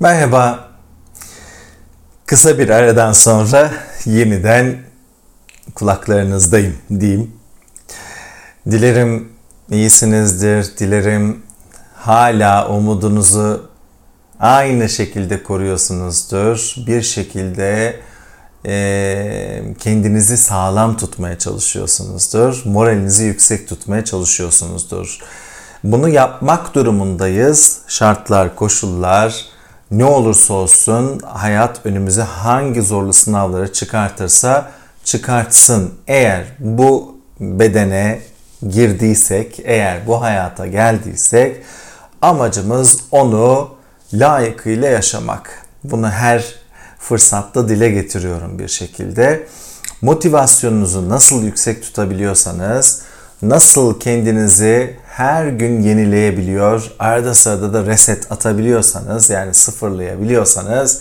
Merhaba. Kısa bir aradan sonra yeniden kulaklarınızdayım diyeyim. Dilerim iyisinizdir. Dilerim hala umudunuzu aynı şekilde koruyorsunuzdur. Bir şekilde e, kendinizi sağlam tutmaya çalışıyorsunuzdur. Moralinizi yüksek tutmaya çalışıyorsunuzdur. Bunu yapmak durumundayız. Şartlar, koşullar, ne olursa olsun hayat önümüze hangi zorlu sınavları çıkartırsa çıkartsın. Eğer bu bedene girdiysek, eğer bu hayata geldiysek amacımız onu layıkıyla yaşamak. Bunu her fırsatta dile getiriyorum bir şekilde. Motivasyonunuzu nasıl yüksek tutabiliyorsanız, nasıl kendinizi her gün yenileyebiliyor, arada sırada da reset atabiliyorsanız yani sıfırlayabiliyorsanız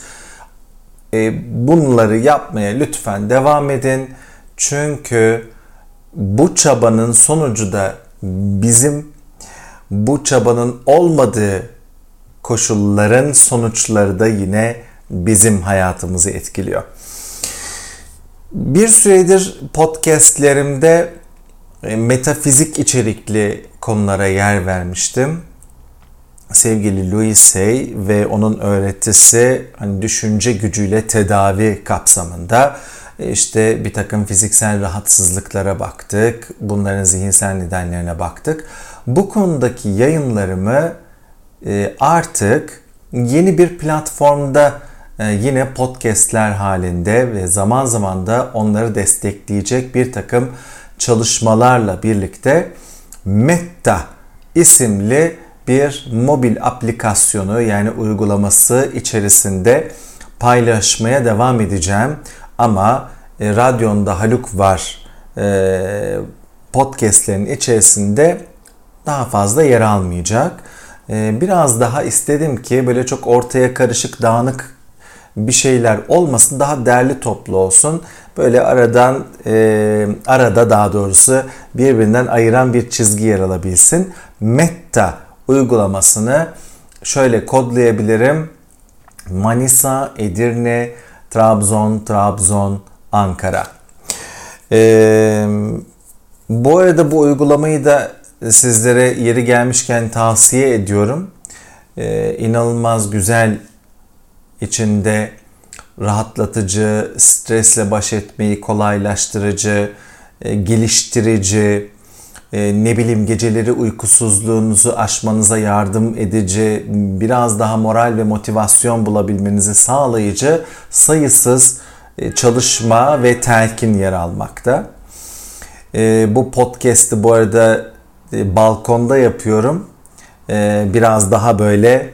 e, bunları yapmaya lütfen devam edin. Çünkü bu çabanın sonucu da bizim bu çabanın olmadığı koşulların sonuçları da yine bizim hayatımızı etkiliyor. Bir süredir podcastlerimde metafizik içerikli konulara yer vermiştim. Sevgili Louis Hay ve onun öğretisi hani düşünce gücüyle tedavi kapsamında e, işte bir takım fiziksel rahatsızlıklara baktık. Bunların zihinsel nedenlerine baktık. Bu konudaki yayınlarımı e, artık yeni bir platformda yine podcastler halinde ve zaman zaman da onları destekleyecek bir takım çalışmalarla birlikte Meta isimli bir mobil aplikasyonu yani uygulaması içerisinde paylaşmaya devam edeceğim. Ama e, radyonda Haluk var e, podcastlerin içerisinde daha fazla yer almayacak. E, biraz daha istedim ki böyle çok ortaya karışık dağınık bir şeyler olmasın daha derli toplu olsun. Böyle aradan e, arada daha doğrusu birbirinden ayıran bir çizgi yer alabilsin. Meta uygulamasını şöyle kodlayabilirim. Manisa, Edirne, Trabzon, Trabzon, Ankara. Ee, bu arada bu uygulamayı da sizlere yeri gelmişken tavsiye ediyorum. Ee, inanılmaz güzel içinde rahatlatıcı, stresle baş etmeyi kolaylaştırıcı, e, geliştirici, e, ne bileyim geceleri uykusuzluğunuzu aşmanıza yardım edici, biraz daha moral ve motivasyon bulabilmenizi sağlayıcı sayısız e, çalışma ve telkin yer almakta. Bu podcast'i bu arada balkonda yapıyorum. Biraz daha böyle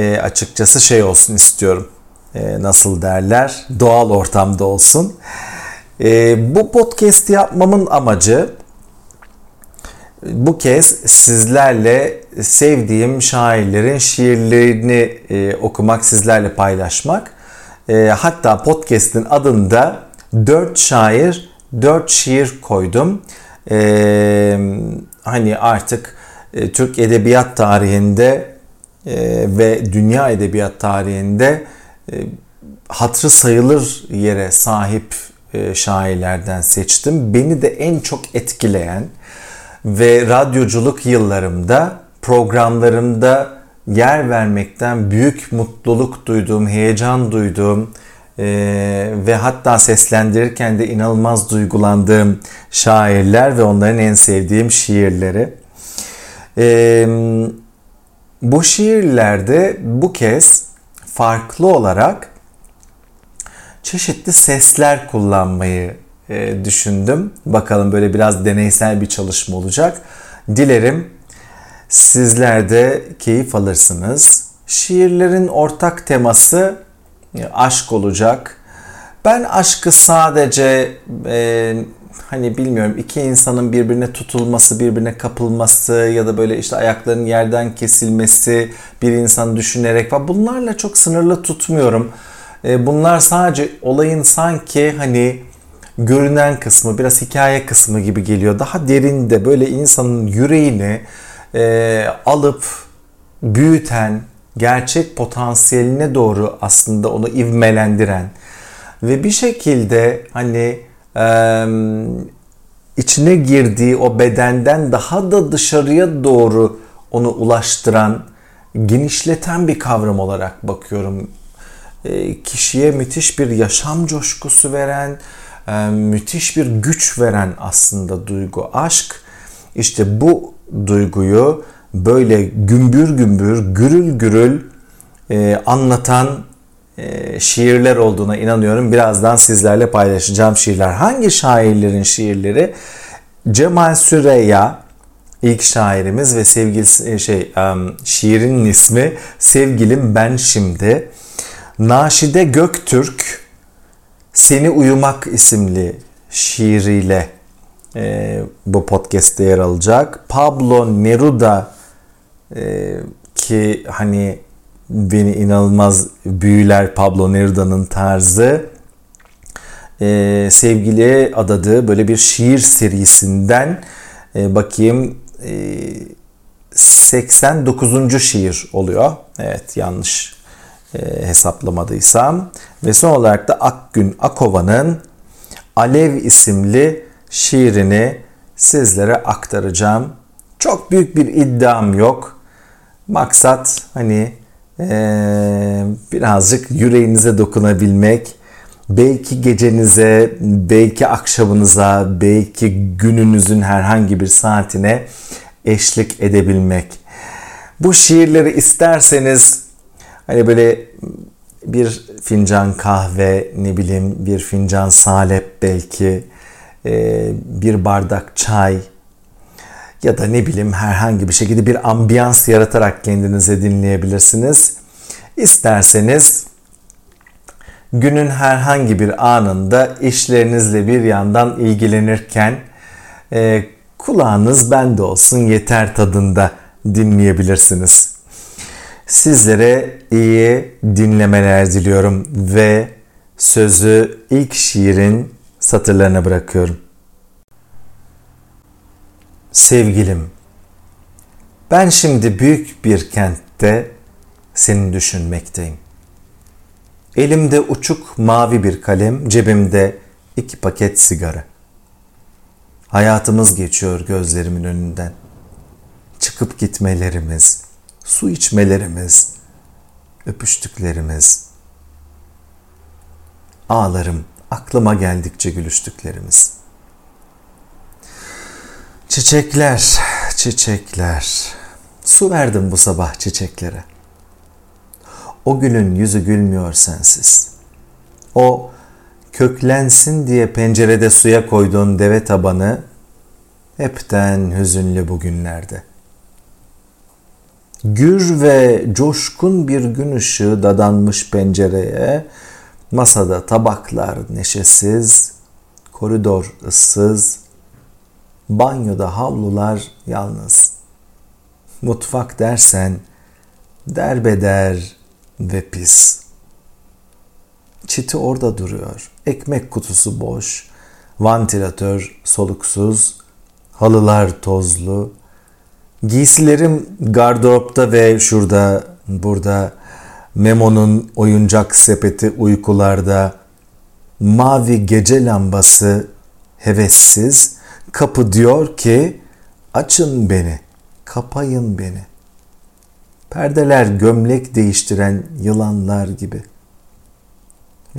açıkçası şey olsun istiyorum e, nasıl derler doğal ortamda olsun. E, bu podcast yapmamın amacı bu kez sizlerle sevdiğim şairlerin şiirlerini e, okumak, sizlerle paylaşmak. E, hatta podcast'in adında 4 şair, 4 şiir koydum. E, hani artık e, Türk edebiyat tarihinde e, ve dünya edebiyat tarihinde e, sayılır yere sahip e, şairlerden seçtim. Beni de en çok etkileyen ve radyoculuk yıllarımda programlarımda yer vermekten büyük mutluluk duyduğum, heyecan duyduğum e, ve hatta seslendirirken de inanılmaz duygulandığım şairler ve onların en sevdiğim şiirleri. E, bu şiirlerde bu kez farklı olarak çeşitli sesler kullanmayı e, düşündüm. Bakalım böyle biraz deneysel bir çalışma olacak. Dilerim sizler de keyif alırsınız. Şiirlerin ortak teması e, aşk olacak. Ben aşkı sadece e, hani bilmiyorum iki insanın birbirine tutulması, birbirine kapılması ya da böyle işte ayaklarının yerden kesilmesi, bir insan düşünerek falan bunlarla çok sınırlı tutmuyorum. E, bunlar sadece olayın sanki hani görünen kısmı, biraz hikaye kısmı gibi geliyor. Daha derinde böyle insanın yüreğini e, alıp büyüten, gerçek potansiyeline doğru aslında onu ivmelendiren ve bir şekilde hani e, içine girdiği o bedenden daha da dışarıya doğru onu ulaştıran, genişleten bir kavram olarak bakıyorum. E, kişiye müthiş bir yaşam coşkusu veren, e, müthiş bir güç veren aslında duygu. Aşk işte bu duyguyu böyle gümbür gümbür, gürül gürül e, anlatan şiirler olduğuna inanıyorum. Birazdan sizlerle paylaşacağım şiirler. Hangi şairlerin şiirleri? Cemal Süreyya ilk şairimiz ve sevgilisi e, şey şiirin ismi Sevgilim Ben Şimdi. Naşide Göktürk Seni Uyumak isimli şiiriyle e, bu podcast'te yer alacak. Pablo Neruda e, ki hani beni inanılmaz büyüler Pablo Neruda'nın tarzı. Ee, sevgili adadığı böyle bir şiir serisinden e, bakayım e, 89. şiir oluyor. Evet yanlış e, hesaplamadıysam. Ve son olarak da Akgün Akova'nın Alev isimli şiirini sizlere aktaracağım. Çok büyük bir iddiam yok. Maksat hani ee, birazcık yüreğinize dokunabilmek, belki gecenize, belki akşamınıza, belki gününüzün herhangi bir saatine eşlik edebilmek. Bu şiirleri isterseniz hani böyle bir fincan kahve, ne bileyim bir fincan salep belki, e, bir bardak çay, ya da ne bileyim herhangi bir şekilde bir ambiyans yaratarak kendinize dinleyebilirsiniz. İsterseniz günün herhangi bir anında işlerinizle bir yandan ilgilenirken e, kulağınız bende olsun yeter tadında dinleyebilirsiniz. Sizlere iyi dinlemeler diliyorum ve sözü ilk şiirin satırlarına bırakıyorum. Sevgilim, ben şimdi büyük bir kentte seni düşünmekteyim. Elimde uçuk mavi bir kalem, cebimde iki paket sigara. Hayatımız geçiyor gözlerimin önünden. Çıkıp gitmelerimiz, su içmelerimiz, öpüştüklerimiz. Ağlarım aklıma geldikçe gülüştüklerimiz.'' Çiçekler, çiçekler. Su verdim bu sabah çiçeklere. O gülün yüzü gülmüyor sensiz. O köklensin diye pencerede suya koyduğun deve tabanı hepten hüzünlü bugünlerde. Gür ve coşkun bir gün ışığı dadanmış pencereye, masada tabaklar neşesiz, koridor ıssız, Banyoda havlular yalnız. Mutfak dersen derbeder ve pis. Çiti orada duruyor. Ekmek kutusu boş. Vantilatör soluksuz. Halılar tozlu. Giysilerim gardıropta ve şurada burada Memo'nun oyuncak sepeti uykularda. Mavi gece lambası hevessiz Kapı diyor ki açın beni, kapayın beni. Perdeler gömlek değiştiren yılanlar gibi.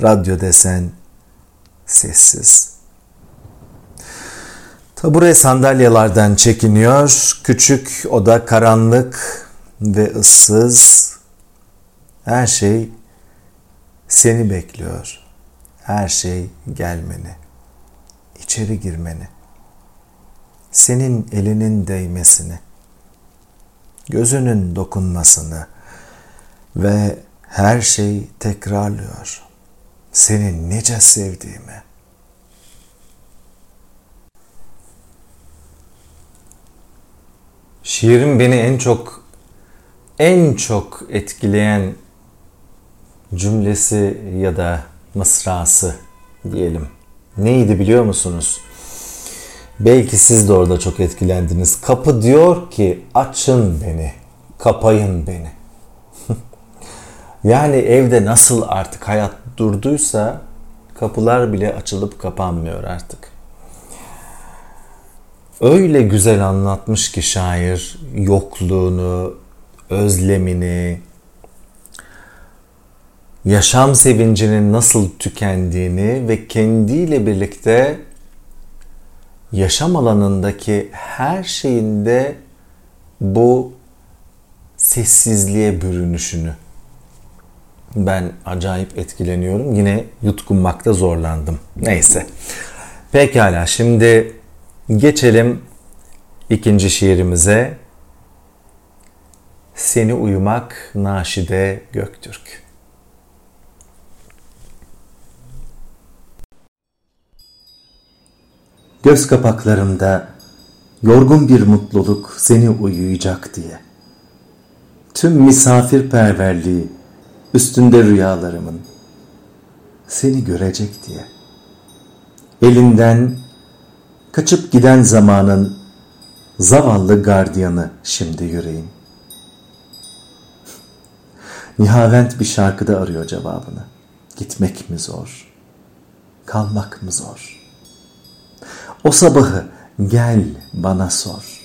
Radyo desen sessiz. Tabure sandalyelerden çekiniyor. Küçük oda karanlık ve ıssız. Her şey seni bekliyor. Her şey gelmeni. içeri girmeni senin elinin değmesini, gözünün dokunmasını ve her şey tekrarlıyor. Seni nice sevdiğimi. Şiirin beni en çok en çok etkileyen cümlesi ya da mısrası diyelim. Neydi biliyor musunuz? Belki siz de orada çok etkilendiniz. Kapı diyor ki açın beni, kapayın beni. Yani evde nasıl artık hayat durduysa kapılar bile açılıp kapanmıyor artık. Öyle güzel anlatmış ki şair yokluğunu, özlemini, yaşam sevincinin nasıl tükendiğini ve kendiyle birlikte yaşam alanındaki her şeyinde bu sessizliğe bürünüşünü ben acayip etkileniyorum. Yine yutkunmakta zorlandım. Neyse. Pekala şimdi geçelim ikinci şiirimize. Seni uyumak Naşide Göktürk. Göz kapaklarımda yorgun bir mutluluk seni uyuyacak diye. Tüm misafirperverliği üstünde rüyalarımın seni görecek diye. Elinden kaçıp giden zamanın zavallı gardiyanı şimdi yüreğim. Nihavent bir şarkıda arıyor cevabını. Gitmek mi zor? Kalmak mı zor? O sabahı gel bana sor.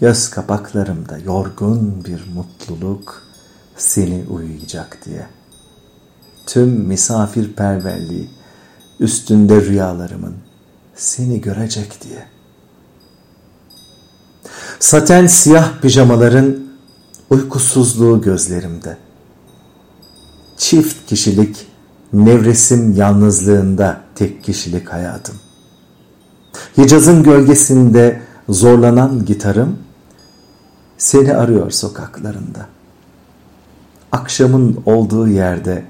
Göz kapaklarımda yorgun bir mutluluk seni uyuyacak diye. Tüm misafirperverliği üstünde rüyalarımın seni görecek diye. Saten siyah pijamaların uykusuzluğu gözlerimde. Çift kişilik nevresim yalnızlığında tek kişilik hayatım. Hicaz'ın gölgesinde zorlanan gitarım seni arıyor sokaklarında. Akşamın olduğu yerde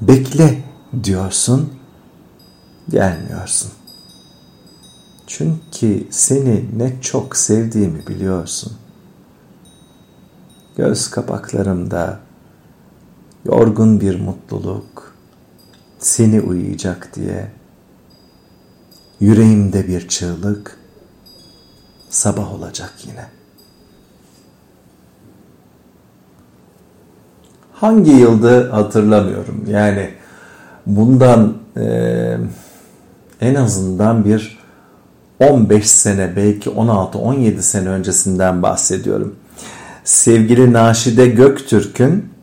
bekle diyorsun, gelmiyorsun. Çünkü seni ne çok sevdiğimi biliyorsun. Göz kapaklarımda yorgun bir mutluluk seni uyuyacak diye yüreğimde bir çığlık sabah olacak yine. Hangi yıldı hatırlamıyorum. Yani bundan e, en azından bir 15 sene belki 16-17 sene öncesinden bahsediyorum. Sevgili Naşide Göktürk'ün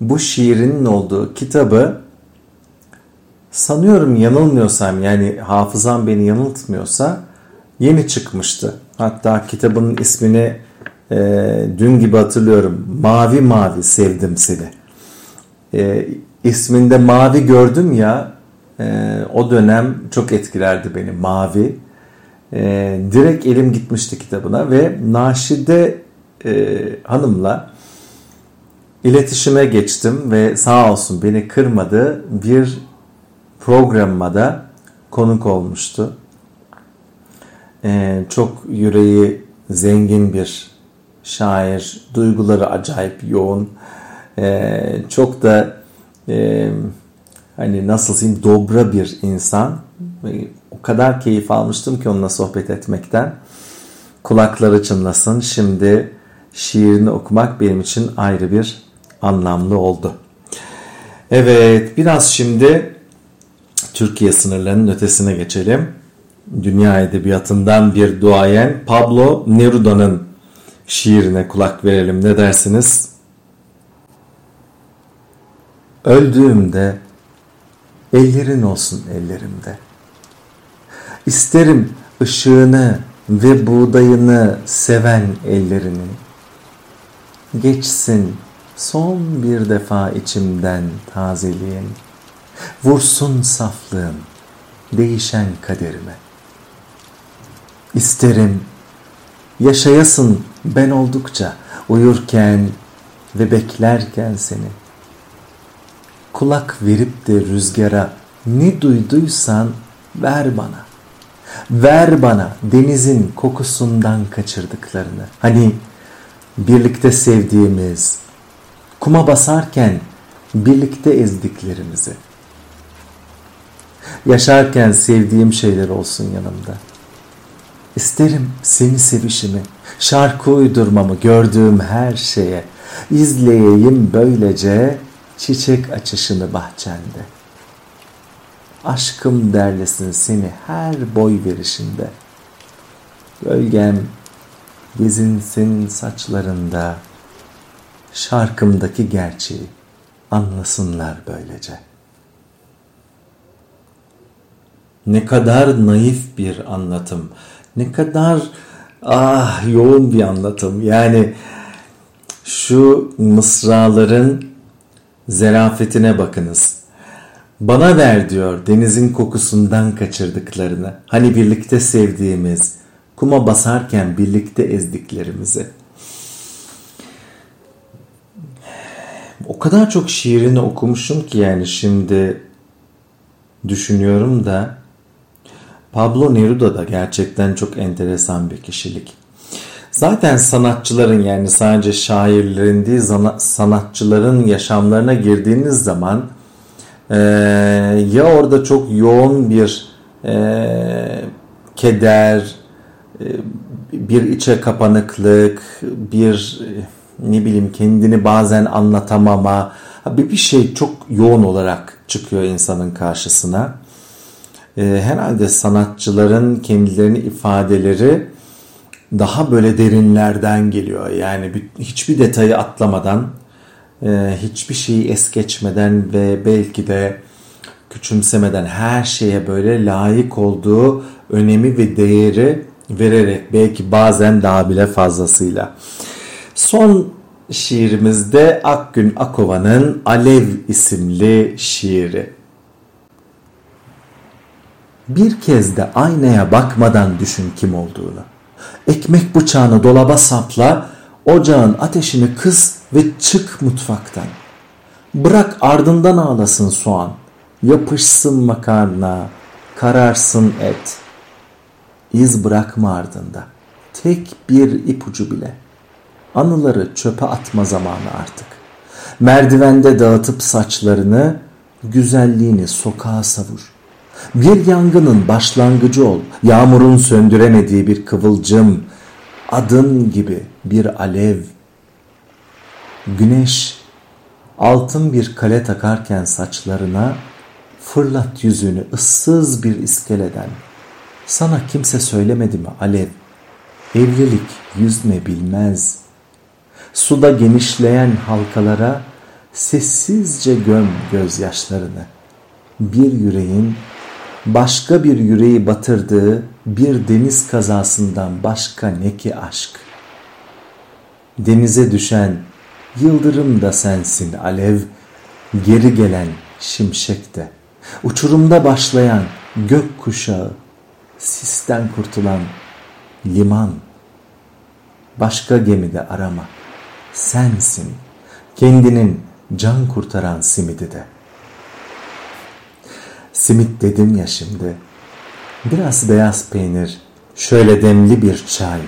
bu şiirinin olduğu kitabı sanıyorum yanılmıyorsam yani hafızam beni yanıltmıyorsa yeni çıkmıştı. Hatta kitabın ismini e, dün gibi hatırlıyorum. Mavi mavi sevdim seni. E, isminde mavi gördüm ya e, o dönem çok etkilerdi beni mavi. E, direkt elim gitmişti kitabına ve Naşide e, hanımla iletişime geçtim ve sağ olsun beni kırmadı. Bir programıma da konuk olmuştu. Ee, çok yüreği zengin bir şair, duyguları acayip yoğun. Ee, çok da e, hani nasıl diyeyim dobra bir insan. O kadar keyif almıştım ki onunla sohbet etmekten. Kulakları çınlasın. Şimdi şiirini okumak benim için ayrı bir anlamlı oldu. Evet biraz şimdi Türkiye sınırlarının ötesine geçelim. Dünya edebiyatından bir duayen Pablo Neruda'nın şiirine kulak verelim. Ne dersiniz? Öldüğümde ellerin olsun ellerimde. İsterim ışığını ve buğdayını seven ellerini. Geçsin son bir defa içimden tazeliğin. Vursun saflığın değişen kaderime. İsterim yaşayasın ben oldukça uyurken ve beklerken seni. Kulak verip de rüzgara ne duyduysan ver bana. Ver bana denizin kokusundan kaçırdıklarını. Hani birlikte sevdiğimiz, kuma basarken birlikte ezdiklerimizi. Yaşarken sevdiğim şeyler olsun yanımda. İsterim seni sevişimi, şarkı uydurmamı gördüğüm her şeye. İzleyeyim böylece çiçek açışını bahçende. Aşkım derlesin seni her boy verişinde. Gölgem gezinsin saçlarında. Şarkımdaki gerçeği anlasınlar böylece. Ne kadar naif bir anlatım. Ne kadar ah yoğun bir anlatım. Yani şu mısraların zerafetine bakınız. Bana ver diyor denizin kokusundan kaçırdıklarını. Hani birlikte sevdiğimiz, kuma basarken birlikte ezdiklerimizi. O kadar çok şiirini okumuşum ki yani şimdi düşünüyorum da Pablo Neruda da gerçekten çok enteresan bir kişilik. Zaten sanatçıların yani sadece şairlerin değil sanatçıların yaşamlarına girdiğiniz zaman e, ya orada çok yoğun bir e, keder, e, bir içe kapanıklık, bir ne bileyim kendini bazen anlatamama, bir şey çok yoğun olarak çıkıyor insanın karşısına. E, herhalde sanatçıların kendilerini ifadeleri daha böyle derinlerden geliyor. Yani hiçbir detayı atlamadan, e, hiçbir şeyi es geçmeden ve belki de küçümsemeden her şeye böyle layık olduğu önemi ve değeri vererek belki bazen daha bile fazlasıyla. Son şiirimizde Akgün Akova'nın Alev isimli şiiri. Bir kez de aynaya bakmadan düşün kim olduğunu. Ekmek bıçağını dolaba sapla, ocağın ateşini kıs ve çık mutfaktan. Bırak ardından ağlasın soğan, yapışsın makarna, kararsın et. İz bırakma ardında, tek bir ipucu bile. Anıları çöpe atma zamanı artık. Merdivende dağıtıp saçlarını, güzelliğini sokağa savur. Bir yangının başlangıcı ol, yağmurun söndüremediği bir kıvılcım, adın gibi bir alev. Güneş altın bir kale takarken saçlarına, fırlat yüzünü ıssız bir iskeleden. Sana kimse söylemedi mi alev? Evlilik yüzme bilmez. Suda genişleyen halkalara sessizce göm gözyaşlarını. Bir yüreğin başka bir yüreği batırdığı bir deniz kazasından başka ne ki aşk? Denize düşen yıldırım da sensin alev, geri gelen şimşek de. Uçurumda başlayan gök kuşağı, sisten kurtulan liman. Başka gemide arama, sensin, kendinin can kurtaran simidi de.'' Simit dedim ya şimdi. Biraz beyaz peynir, şöyle demli bir çay.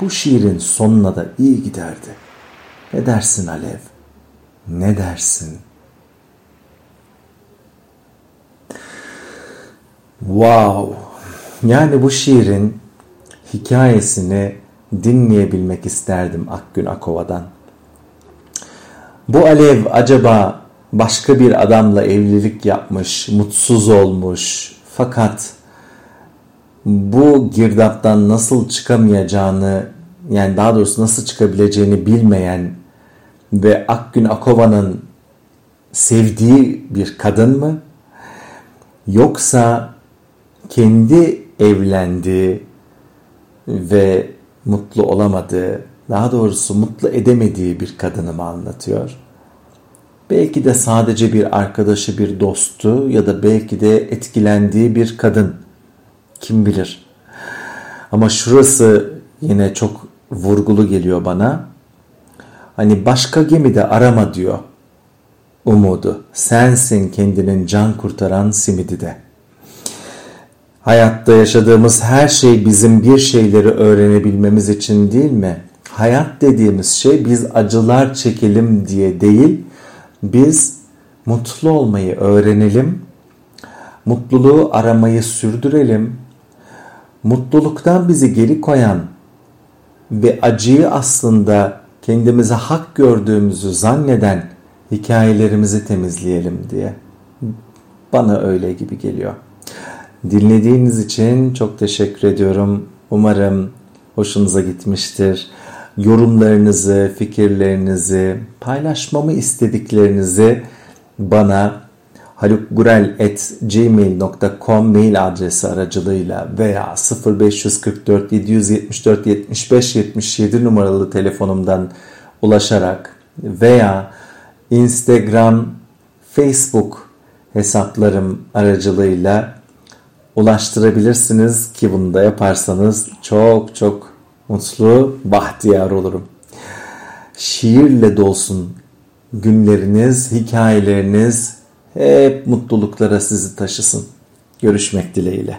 Bu şiirin sonuna da iyi giderdi. Ne dersin Alev? Ne dersin? Wow! Yani bu şiirin hikayesini dinleyebilmek isterdim Akgün Akova'dan. Bu Alev acaba başka bir adamla evlilik yapmış, mutsuz olmuş fakat bu girdaptan nasıl çıkamayacağını yani daha doğrusu nasıl çıkabileceğini bilmeyen ve Akgün Akova'nın sevdiği bir kadın mı? Yoksa kendi evlendiği ve mutlu olamadığı, daha doğrusu mutlu edemediği bir kadını mı anlatıyor? Belki de sadece bir arkadaşı, bir dostu ya da belki de etkilendiği bir kadın. Kim bilir. Ama şurası yine çok vurgulu geliyor bana. Hani başka gemide arama diyor umudu. Sensin kendinin can kurtaran simidi de. Hayatta yaşadığımız her şey bizim bir şeyleri öğrenebilmemiz için değil mi? Hayat dediğimiz şey biz acılar çekelim diye değil, biz mutlu olmayı öğrenelim, mutluluğu aramayı sürdürelim, mutluluktan bizi geri koyan ve acıyı aslında kendimize hak gördüğümüzü zanneden hikayelerimizi temizleyelim diye. Bana öyle gibi geliyor. Dinlediğiniz için çok teşekkür ediyorum. Umarım hoşunuza gitmiştir. Yorumlarınızı, fikirlerinizi, paylaşmamı istediklerinizi bana halukgurel.gmail.com mail adresi aracılığıyla veya 0544 774 75 77 numaralı telefonumdan ulaşarak veya Instagram, Facebook hesaplarım aracılığıyla ulaştırabilirsiniz ki bunu da yaparsanız çok çok mutlu, bahtiyar olurum. Şiirle dolsun günleriniz, hikayeleriniz hep mutluluklara sizi taşısın. Görüşmek dileğiyle.